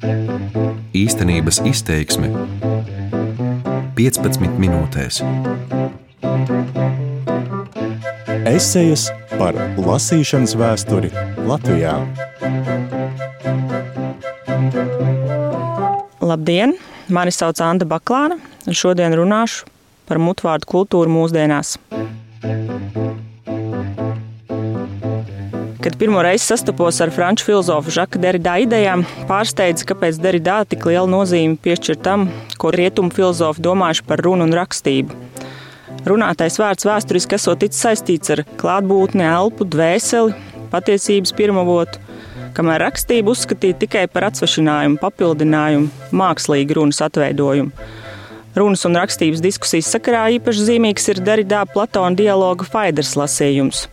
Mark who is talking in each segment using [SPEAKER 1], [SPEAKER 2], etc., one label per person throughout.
[SPEAKER 1] Īstenības izteiksme 15 minūtēs.
[SPEAKER 2] Esejas par lasīšanas vēsturi Latvijā.
[SPEAKER 3] Labdien! Mani sauc Anna Baklāna, un šodien runāšu par mutvārdu kultūru mūsdienās. Kad pirmo reizi sastapos ar franču filozofu Žaka Derrida idejām, pārsteidza, kāpēc Derridā tik liela nozīme piešķir tam, ko rietumu filozofi domājuši par runu un rakstību. Runātais vārds vēsturiski esot saistīts ar klātbūtni, elpu, dvēseli, patiesības pirmavotu, kamēr rakstību uzskatīja tikai par atsvešinājumu, papildinājumu, mākslīgu runas atveidojumu. Runas un rakstības diskusijas sakarā īpaši zīmīgs ir Derridā Platona dialoga Faiders lasījums.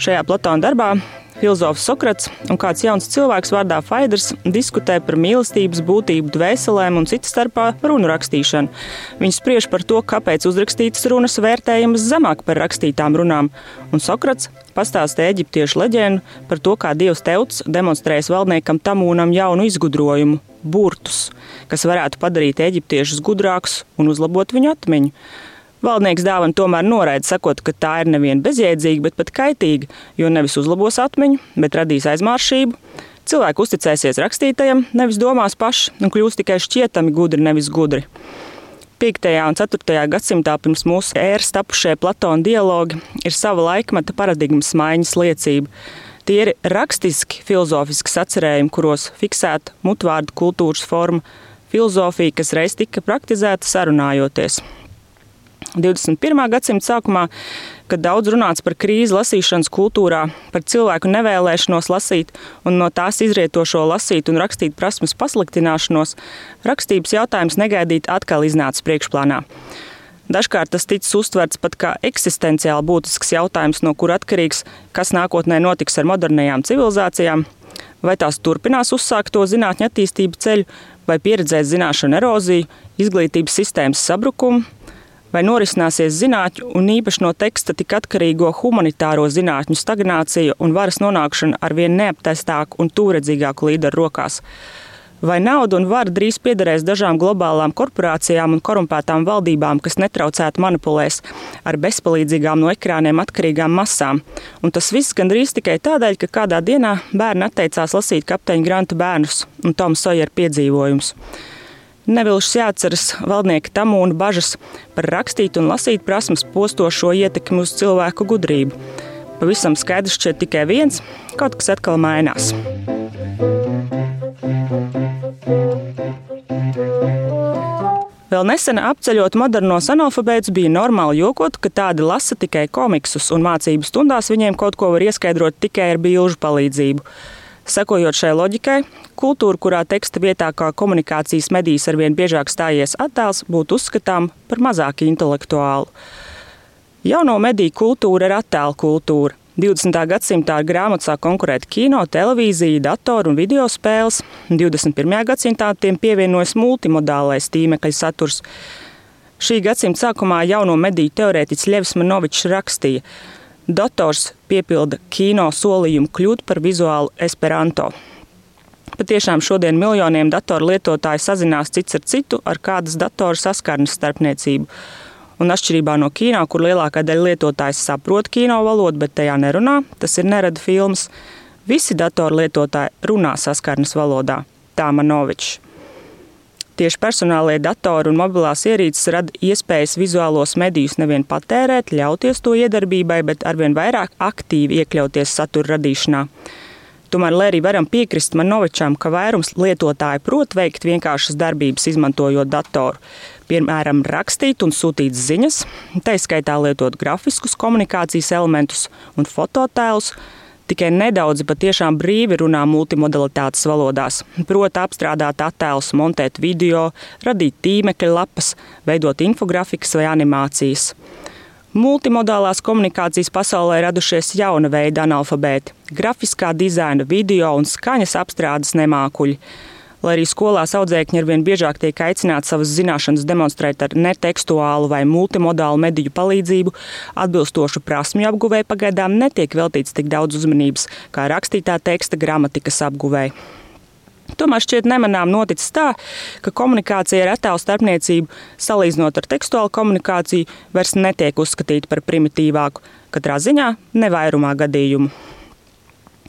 [SPEAKER 3] Šajā Platona darbā filozofs Sokrats un kāds jauns cilvēks vārdā Faidrs diskutē par mīlestības būtību dvēselēm un citas starpā runu rakstīšanu. Viņi spriež par to, kāpēc uzrakstītas runas vērtējamas zemāk par rakstītām runām, un Sokrats pastāsta eģiptiešu leģendu par to, kā dievs Teuts demonstrējas valdniekam Tamūnam jaunu izgudrojumu - burtus, kas varētu padarīt eģiptiešus gudrākus un uzlabot viņu atmiņu. Valdnieks dāvana tomēr noraida, sakot, ka tā ir nevien bezjēdzīga, bet pat kaitīga, jo nevis uzlabos atmiņu, bet radīs aizmāršību. Cilvēki uzticēsies rakstītajam, nevis domās paši, un kļūs tikai šķietami gudri, nevis gudri. 5. un 4. gadsimtā pirms mūsu ēras tapušie Platona dialogi ir sava laikmeta paradigmas maiņas liecība. Tie ir rakstiski filozofiski sacerējumi, kuros fiksēta mutvārdu kultūras forma, filozofija, kas reiz tika praktizēta sarunājoties. 21. gadsimta sākumā, kad daudz runāts par krīzi lasīšanas kultūrā, par cilvēku nevēlēšanos lasīt un no tās izrietošo lasīt un rakstīt prasmes pasliktināšanos, rakstības jautājums negaidīt atkal iznāca priekšplānā. Dažkārt tas ticis uztverts pat kā eksistenciāli būtisks jautājums, no kura atkarīgs, kas nākotnē notiks ar modernajām civilizācijām, vai tās turpinās uzsākt to zinātņu attīstību ceļu, vai pieredzēs zināšanu eroziju, izglītības sistēmas sabrukumu, vai norisināsies zinātņu un īpaši no teksta tik atkarīgo humanitāro zinātņu stagnācija un varas nonākšana ar vien neaptestāku un tūredzīgāku līderu rokās. Vai nauda un vara drīz piederēs dažām globālām korporācijām un korumpētām valdībām, kas netraucētu manipulēs ar bezpalīdzīgām no ekrāniem atkarīgām masām? Un tas viss gandrīz tikai tādēļ, ka kādā dienā bērni atteicās lasīt kapteiņa Granta bērnus un Tomu Sojeru piedzīvojumus. Nevilšs jāatceras valdnieka tamūna bažas par rakstīt un lasīt prasmes postošo ietekmi uz cilvēku gudrību. Pavisam skaidrs šķiet tikai viens - kaut kas atkal mainās. Vēl nesen apceļot modernos analfabētus, bija normāli jokot, ka tādi lasa tikai komiksus, un mācību stundās viņiem kaut ko var ieskaidrot tikai ar bilžu palīdzību. Sekojot šai loģikai, kultūra, kurā teksta vietā kā komunikācijas medijas arvien biežāk stājies attēls, būtu uzskatām par mazāk intelektuālu. Jauno mediju kultūra ir attēlu kultūra. 20. gadsimtā ar grāmatu sāk konkurēt kino, televīzija, datoru un video spēles. 21. gadsimtā tiem pievienojas multimodālais tīmekļa saturs. Šī gadsimta sākumā jauno mediju teorētiķis Ļevs Manovičs rakstīja, dators piepilda kino solījumu kļūt par vizuālu esperanto. Patiešām šodien miljoniem datoru lietotāju sazinās cits ar citu ar kādas datoru saskarnes starpniecību. Un atšķirībā no kino, kur lielākā daļa lietotājs saprot kino valodu, bet tajā nerunā, tas ir nerada filmas. Visi datoru lietotāji runā saskarnes valodā. Tā Manovičs. Tieši personālajie datori un mobilās ierīces rada iespējas vizuālos medijus nevien patērēt, ļauties to iedarbībai, bet arvien vairāk aktīvi iekļauties satura radīšanā. Tomēr, lai arī varam piekrist man novičām, ka vairums lietotāju prot veikt vienkāršas darbības, izmantojot datoru, piemēram, rakstīt un sūtīt ziņas, tā izskaitā lietot grafiskus komunikācijas elementus un fototēlus, Tikai nedaudzi patiešām brīvi runā multimodalitātes valodās. Proti, apstrādāt attēlus, montēt video, radīt tīmekļa lapas, veidot infografikas vai animācijas. Multimodālās komunikācijas pasaulē radušies jauna veida analfabēti - grafiskā dizaina, video un skaņas apstrādes nemākuļi. Lai arī skolās audzēkņi arvien biežāk tiek aicināti savas zināšanas demonstrēt ar netekstuālu vai multimodālu mediju palīdzību, atbilstošu prasmju apguvē pagaidām netiek veltīts tik daudz uzmanības kā rakstītā teksta gramatikas apguvē. Tomēr šķiet nemanām noticis tā, ka komunikācija ar attēlu starpniecību, salīdzinot ar tekstuālu komunikāciju, vairs netiek uzskatīta par primitīvāku, katrā ziņā nevairumā gadījumu.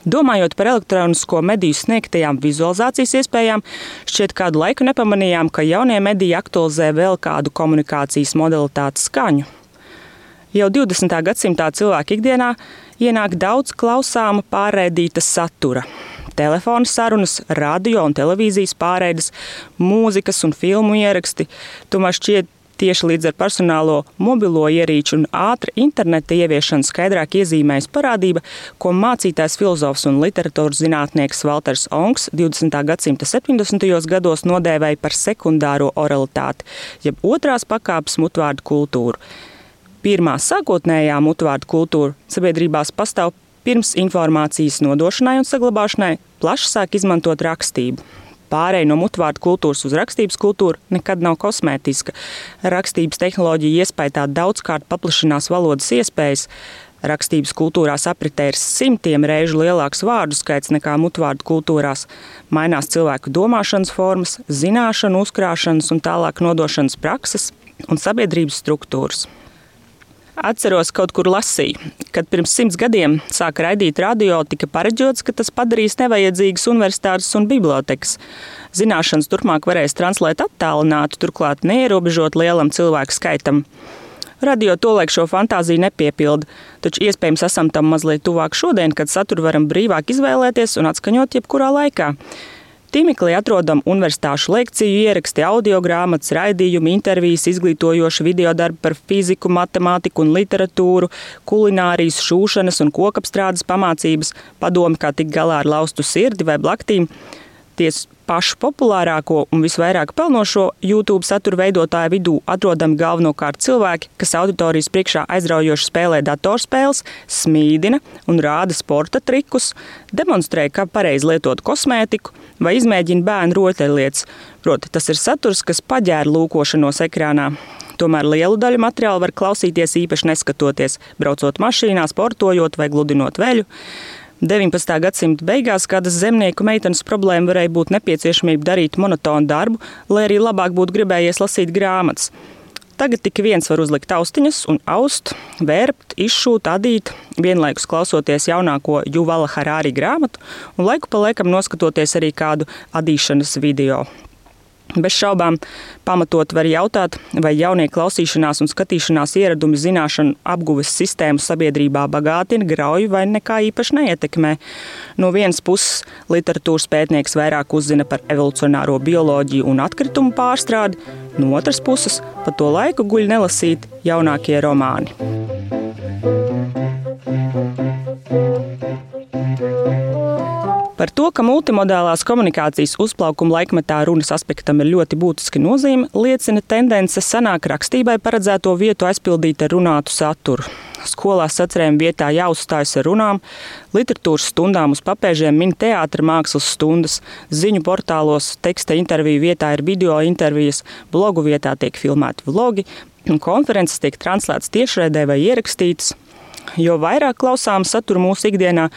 [SPEAKER 3] Domājot par elektronisko mediju sniegtajām vizualizācijas iespējām, šķiet kādu laiku nepamanījām, ka jaunie mediji aktualizē vēl kādu komunikācijas modalitāti skaņu. Jau 20. gadsimtā cilvēku ikdienā ienāk daudz klausāma pārraidīta satura. Telefona sarunas, radio un televīzijas pārraides, mūzikas un filmu ieraksti. Tomēr šķiet, tieši līdz ar personālo mobilo ierīču un ātru interneta ieviešanu skaidrāk iezīmējas parādība, ko mācītājs filozofs un literatūras zinātnieks Walters Onks 20. gadsimta 70. gados nodēvēja par sekundāro oralitāti, jeb otrās pakāpes mutvārdu kultūru. Pirmā sākotnējā mutvārdu kultūra sabiedrībās pastāv pirms informācijas nodošanai un saglabāšanai, plaši sāk izmantot rakstību. Pārēja no mutvārdu kultūras uz rakstības kultūru nekad nav kosmētiska. Rakstības tehnoloģija iespējā daudzkārt paplašinās valodas iespējas. Rakstības kultūrās apritē ir simtiem reižu lielāks vārdu skaits nekā mutvārdu kultūrās. Mainās cilvēku domāšanas formas, zināšanu uzkrāšanas un tālāk nodošanas prakses un sabiedrības struktūras. Atceros, kaut kur lasīju, kad pirms simts gadiem sāka raidīt radio, tika pareģots, ka tas padarīs nevajadzīgas universitātes un bibliotekas. Zināšanas turpmāk varēs translēt attālināti, turklāt neierobežot lielam cilvēku skaitam. Radio tolaik šo fantāziju nepiepilda, taču iespējams esam tam mazliet tuvāk šodien, kad saturu varam brīvāk izvēlēties un atskaņot jebkurā laikā. Tīmeklī atrodam universitāšu lekciju ieraksti, audio grāmatas, raidījumi, intervijas, izglītojoši video darbi par fiziku, matemātiku un literatūru, kulinārijas, šūšanas un kokapstrādes pamācības, padomi, kā tikt galā ar laustu sirdi vai blaktīm. Ties pašu populārāko un visvairāk pelnošo YouTube satura veidotāju vidū atrodami galvenokārt cilvēki, kas auditorijas priekšā aizraujoši spēlē datorspēles, smīdina un rāda sporta trikus, demonstrē, kā pareizi lietot kosmētiku vai izmēģina bērnu rotaļlietas. Proti, tas ir saturs, kas paģēra lūkošanos ekrānā. Tomēr lielu daļu materiālu var klausīties īpaši neskatoties, braucot mašīnā, sportojot vai gludinot veļu. 19. gadsimta beigās kādas zemnieku meitenes problēma varēja būt nepieciešamība darīt monotonu darbu, lai arī labāk būtu gribējies lasīt grāmatas. Tagad tik viens var uzlikt austiņas un aust, vērpt, izšūt, adīt, vienlaikus klausoties jaunāko Juvala Harāri grāmatu un laiku pa laikam noskatoties arī kādu adīšanas video. Bez šaubām, pamatot var jautāt, vai jaunie klausīšanās un skatīšanās ieradumi zināšanu apguves sistēmu sabiedrībā bagātina, grauj vai nekā īpaši neietekmē. No vienas puses, literatūras pētnieks vairāk uzzina par evolucionāro bioloģiju un atkritumu pārstrādi, no otras puses, pa to laiku guļ nelasīt jaunākie romāni. Par to, ka multimodālās komunikācijas uzplaukuma laikmetā runas aspektam ir ļoti būtiska nozīme, liecina tendence senāk rakstībai paredzēto vietu aizpildīt ar runātu saturu. Skolās sacerējuma vietā jāuzstājas ar runām, literatūras stundām uz papēžiem min teātris mākslas stundas, ziņu portālos teksta interviju vietā ir video intervijas, blogu vietā tiek filmēti vlogi, un konferences tiek translētas tiešraidē vai ierakstītas. Jo vairāk klausām saturu mūsu ikdienā,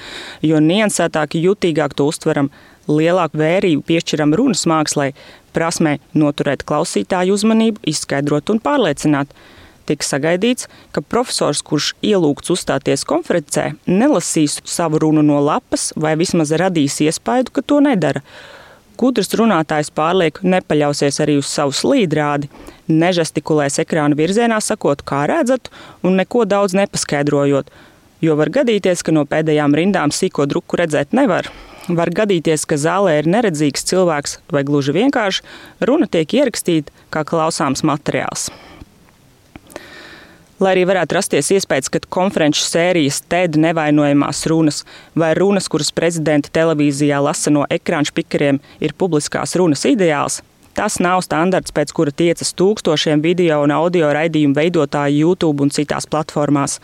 [SPEAKER 3] jo niansētāk, jutīgāk to uztveram, lielāku vērību piešķiram runas mākslai, prasmē noturēt klausītāju uzmanību, izskaidrot un pārliecināt. Tika sagaidīts, ka profesors, kurš ielūgts uzstāties konferencē, nelasīs savu runu no lapas vai vismaz radīs iespaidu, ka to nedara. Gudrs runātājs pārlieku nepaļausies arī uz savu slīdrādi, nežestikulēs ekrāna virzienā, sakot, kā redzat, un neko daudz nepaskaidrojot. Jo var gadīties, ka no pēdējām rindām sīko druku redzēt nevar. Var gadīties, ka zālē ir neredzīgs cilvēks, vai gluži vienkārši runa tiek ierakstīta kā klausāms materiāls. Lai arī varētu rasties iespējas, ka konferenču sērijas TED nevainojamās runas vai runas, kuras prezidenta televīzijā lasa no ekrāna spikeriem, ir publiskās runas ideāls, tas nav standarts, pēc kura tiecas tūkstošiem video un audio raidījumu veidotāju YouTube un citās platformās.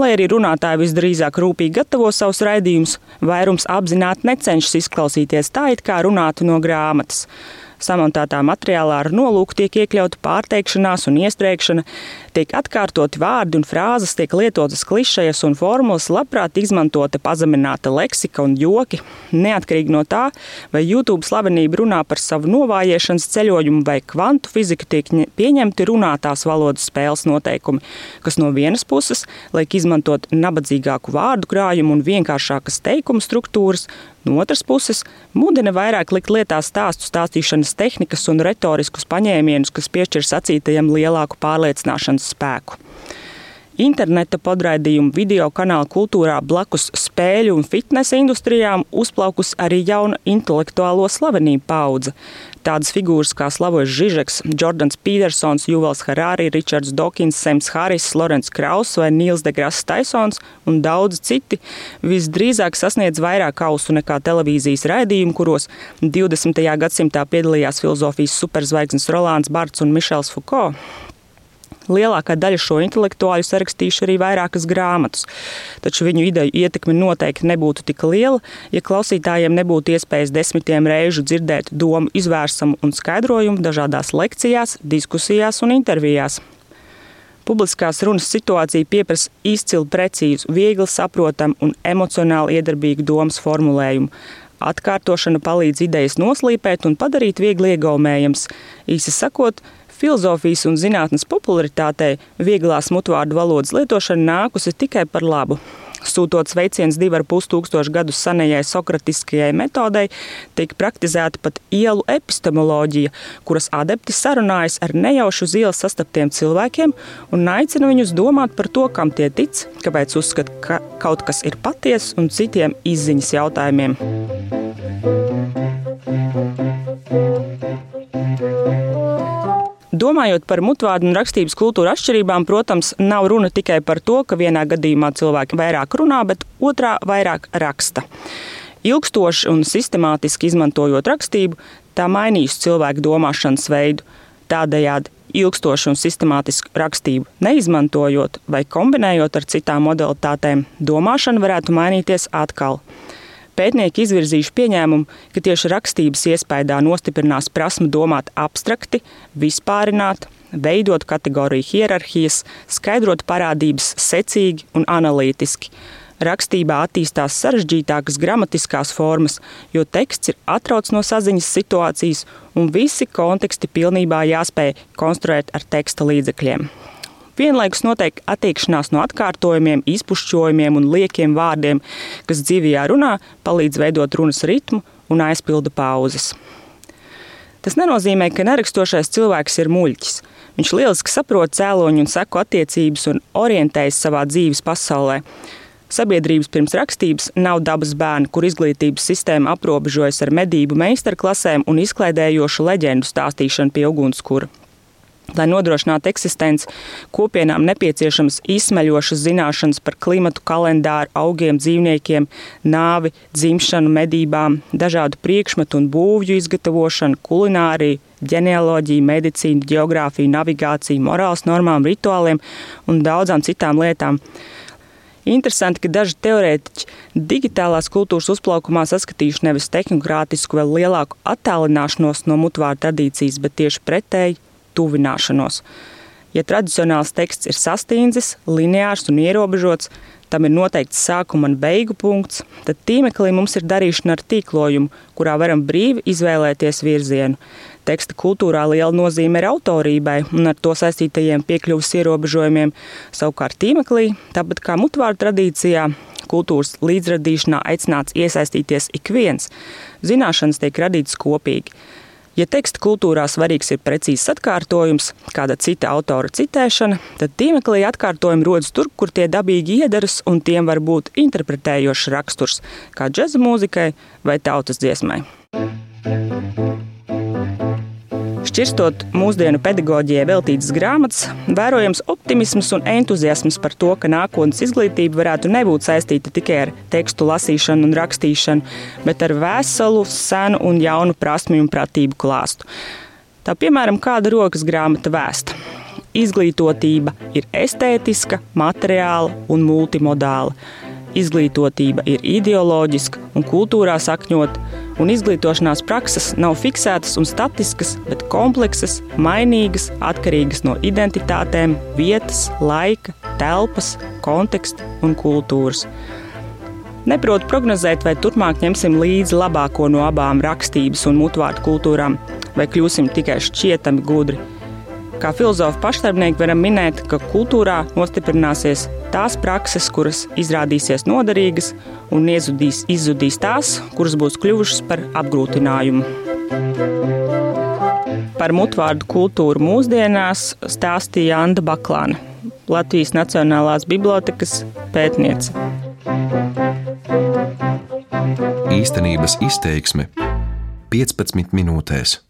[SPEAKER 3] Lai arī runātāji visdrīzāk rūpīgi gatavo savus raidījumus, vairums apzināti necenšas izklausīties tā, it kā runātu no grāmatas. Samontētā materiālā ar nolūku tiek iekļauta pārteikšanās un iestrēgšana, tiek atkārtoti vārdi un frāzes, tiek lietotas klišejas un formulas, labprāt izmantota pazemināta leksika un joki. Neatkarīgi no tā, vai YouTube slavenība runā par savu novājiešanas ceļojumu vai kvantu fiziku, tiek pieņemti runātās valodas spēles noteikumi, kas no vienas puses liek izmantot nabadzīgāku vārdu krājumu un vienkāršākas teikumu struktūras, No otras puses, mudina vairāk likt lietā stāstu stāstīšanas tehnikas un retoriskus paņēmienus, kas piešķir sacītajam lielāku pārliecināšanas spēku. Interneta podraidījumu video kanāla kultūrā blakus spēļu un fitnesa industrijām uzplaukus arī jauna intelektuālo slavenību paudze. Tādas figūras kā Slavojs Žižeks, Jordans Petersons, Juvels Harari, Ričards Dokins, Sems Haris, Lorenz Kraus vai Nils Degrass Taisons un daudz citi visdrīzāk sasniedz vairāk kausu nekā televīzijas raidījumu, kuros 20. gadsimtā piedalījās filozofijas superzvaigznes Rolands Barts un Mišels Foucault. Lielākā daļa šo intelektuāļu sarakstījuši arī vairākas grāmatas, taču viņu ideju ietekme noteikti nebūtu tik liela, ja klausītājiem nebūtu iespējas desmitiem reižu dzirdēt domu izvērsumu un skaidrojumu dažādās lekcijās, diskusijās un intervijās. Publiskās runas situācija pieprasa izcilu, precīzu, viegli saprotamu un emocionāli iedarbīgu domas formulējumu. Atkārtošana palīdz idejas noslīpēt un padarīt viegli iegaumējams. Īsi sakot, filozofijas un zinātnes popularitātei vieglās mutvārdu valodas lietošana nākusi tikai par labu. Sūtot sveiciens divu ar pus tūkstošu gadu senajai sokratiskajai metodei, tiek praktizēta pat ielu epistemoloģija, kuras adepti sarunājas ar nejaušu uz ielas sastaptiem cilvēkiem un aicina viņus domāt par to, kam tie tic, kāpēc uzskata, ka kaut kas ir patiesa un citiem izziņas jautājumiem. Domājot par mutvārdu un rakstības kultūra atšķirībām, protams, nav runa tikai par to, ka vienā gadījumā cilvēki vairāk runā, bet otrā vairāk raksta. Ilgstoši un sistemātiski izmantojot rakstību, tā mainīs cilvēku domāšanas veidu. Tādējādi ilgstoši un sistemātisku rakstību neizmantojot vai kombinējot ar citām modalitātēm, domāšana varētu mainīties atkal. Pētnieki izvirzījuši pieņēmumu, ka tieši rakstības iespējā nostiprinās prasme domāt abstrakti, vispārināt, veidot kategoriju hierarhijas, skaidrot parādības secīgi un analītiski. Rakstībā attīstās sarežģītākas gramatiskās formas, jo teksts ir atrauts no saziņas situācijas, un visi konteksti pilnībā jāspēj konstruēt ar teksta līdzekļiem. Vienlaikus notiek attiekšanās no atkārtojumiem, izpušķojumiem un liekiem vārdiem, kas dzīvajā runā palīdz veidot runas ritmu un aizpilda pauzes. Tas nenozīmē, ka nerakstošais cilvēks ir muļķis. Viņš lieliski saprot cēloņu un seku attiecības un orientējas savā dzīves pasaulē. Sabiedrības pirms rakstības nav dabas bērni, kur izglītības sistēma aprobežojas ar medību meistarklasēm un izklaidējošu leģendu stāstīšanu pie ugunskura. Lai nodrošinātu eksistenci, kopienām nepieciešamas izsmeļošas zināšanas par klimatu, kalendāru, augiem, dzīvniekiem, nāvi, dzimšanu, medībām, dažādu priekšmetu un būvju izgatavošanu, kulināriju, ģenealoģiju, medicīnu, geogrāfiju, navigāciju, morāles normām, rituāliem un daudzām citām lietām. Interesanti, ka daži teorētiķi digitālās kultūras uzplaukumā saskatījuši nevis tehnokrātisku vai lielāku attālināšanos no mutvāra tradīcijas, bet tieši pretēji tuvināšanos. Ja tradicionāls teksts ir sastīndzis, lineārs un ierobežots, tam ir noteikts sākuma un beigu punkts, tad tīmeklī mums ir darīšana ar tīklojumu, kurā varam brīvi izvēlēties virzienu. Teksta kultūrā liela nozīme ir autorībai un ar to saistītajiem piekļuvas ierobežojumiem. Savukārt tīmeklī, tāpat kā mutvāru tradīcijā, kultūras līdzradīšanā aicināts iesaistīties ik viens. Zināšanas tiek radītas kopīgi. Ja teksta kultūrā svarīgs ir precīzs atkārtojums, kāda cita autora citēšana, tad tīmeklī atkārtojumi rodas tur, kur tie dabīgi iedaras un tiem var būt interpretējošs raksturs, kā džēza mūzikai vai tautas dziesmai. Šķirstot mūsdienu pedagoģijai veltītas grāmatas, vērojams optimisms un entuziasms par to, ka nākotnes izglītība varētu nebūt saistīta tikai ar tekstu lasīšanu un rakstīšanu, bet ar veselu, senu un jaunu prasmju un pratību klāstu. Tā piemēram, kāda rokas grāmata vēsta. Izglītotība ir estētiska, materiāla un multimodāla. Izglītotība ir ideoloģiska un kultūrā sakņota, un izglītošanās prakses nav fiksētas un statiskas, bet kompleksas, mainīgas, atkarīgas no identitātēm, vietas, laika, telpas, konteksta un kultūras. Neprotu prognozēt, vai turpmāk ņemsim līdzi labāko no abām rakstības un mutvārdu kultūrām, vai kļūsim tikai šķietami gudri. Kā filozofi pašdarbnieki varam minēt, ka kultūrā nostiprināsies tās prakses, kuras izrādīsies noderīgas, un iezudīs, izzudīs tās, kuras būs kļuvušas par apgrūtinājumu. Par mutvārdu kultūru mūsdienās stāstīja Anna Baklāna, Latvijas Nacionālās Bibliotēkas pētniece.
[SPEAKER 1] Īstenības izteiksme 15 minūtēs.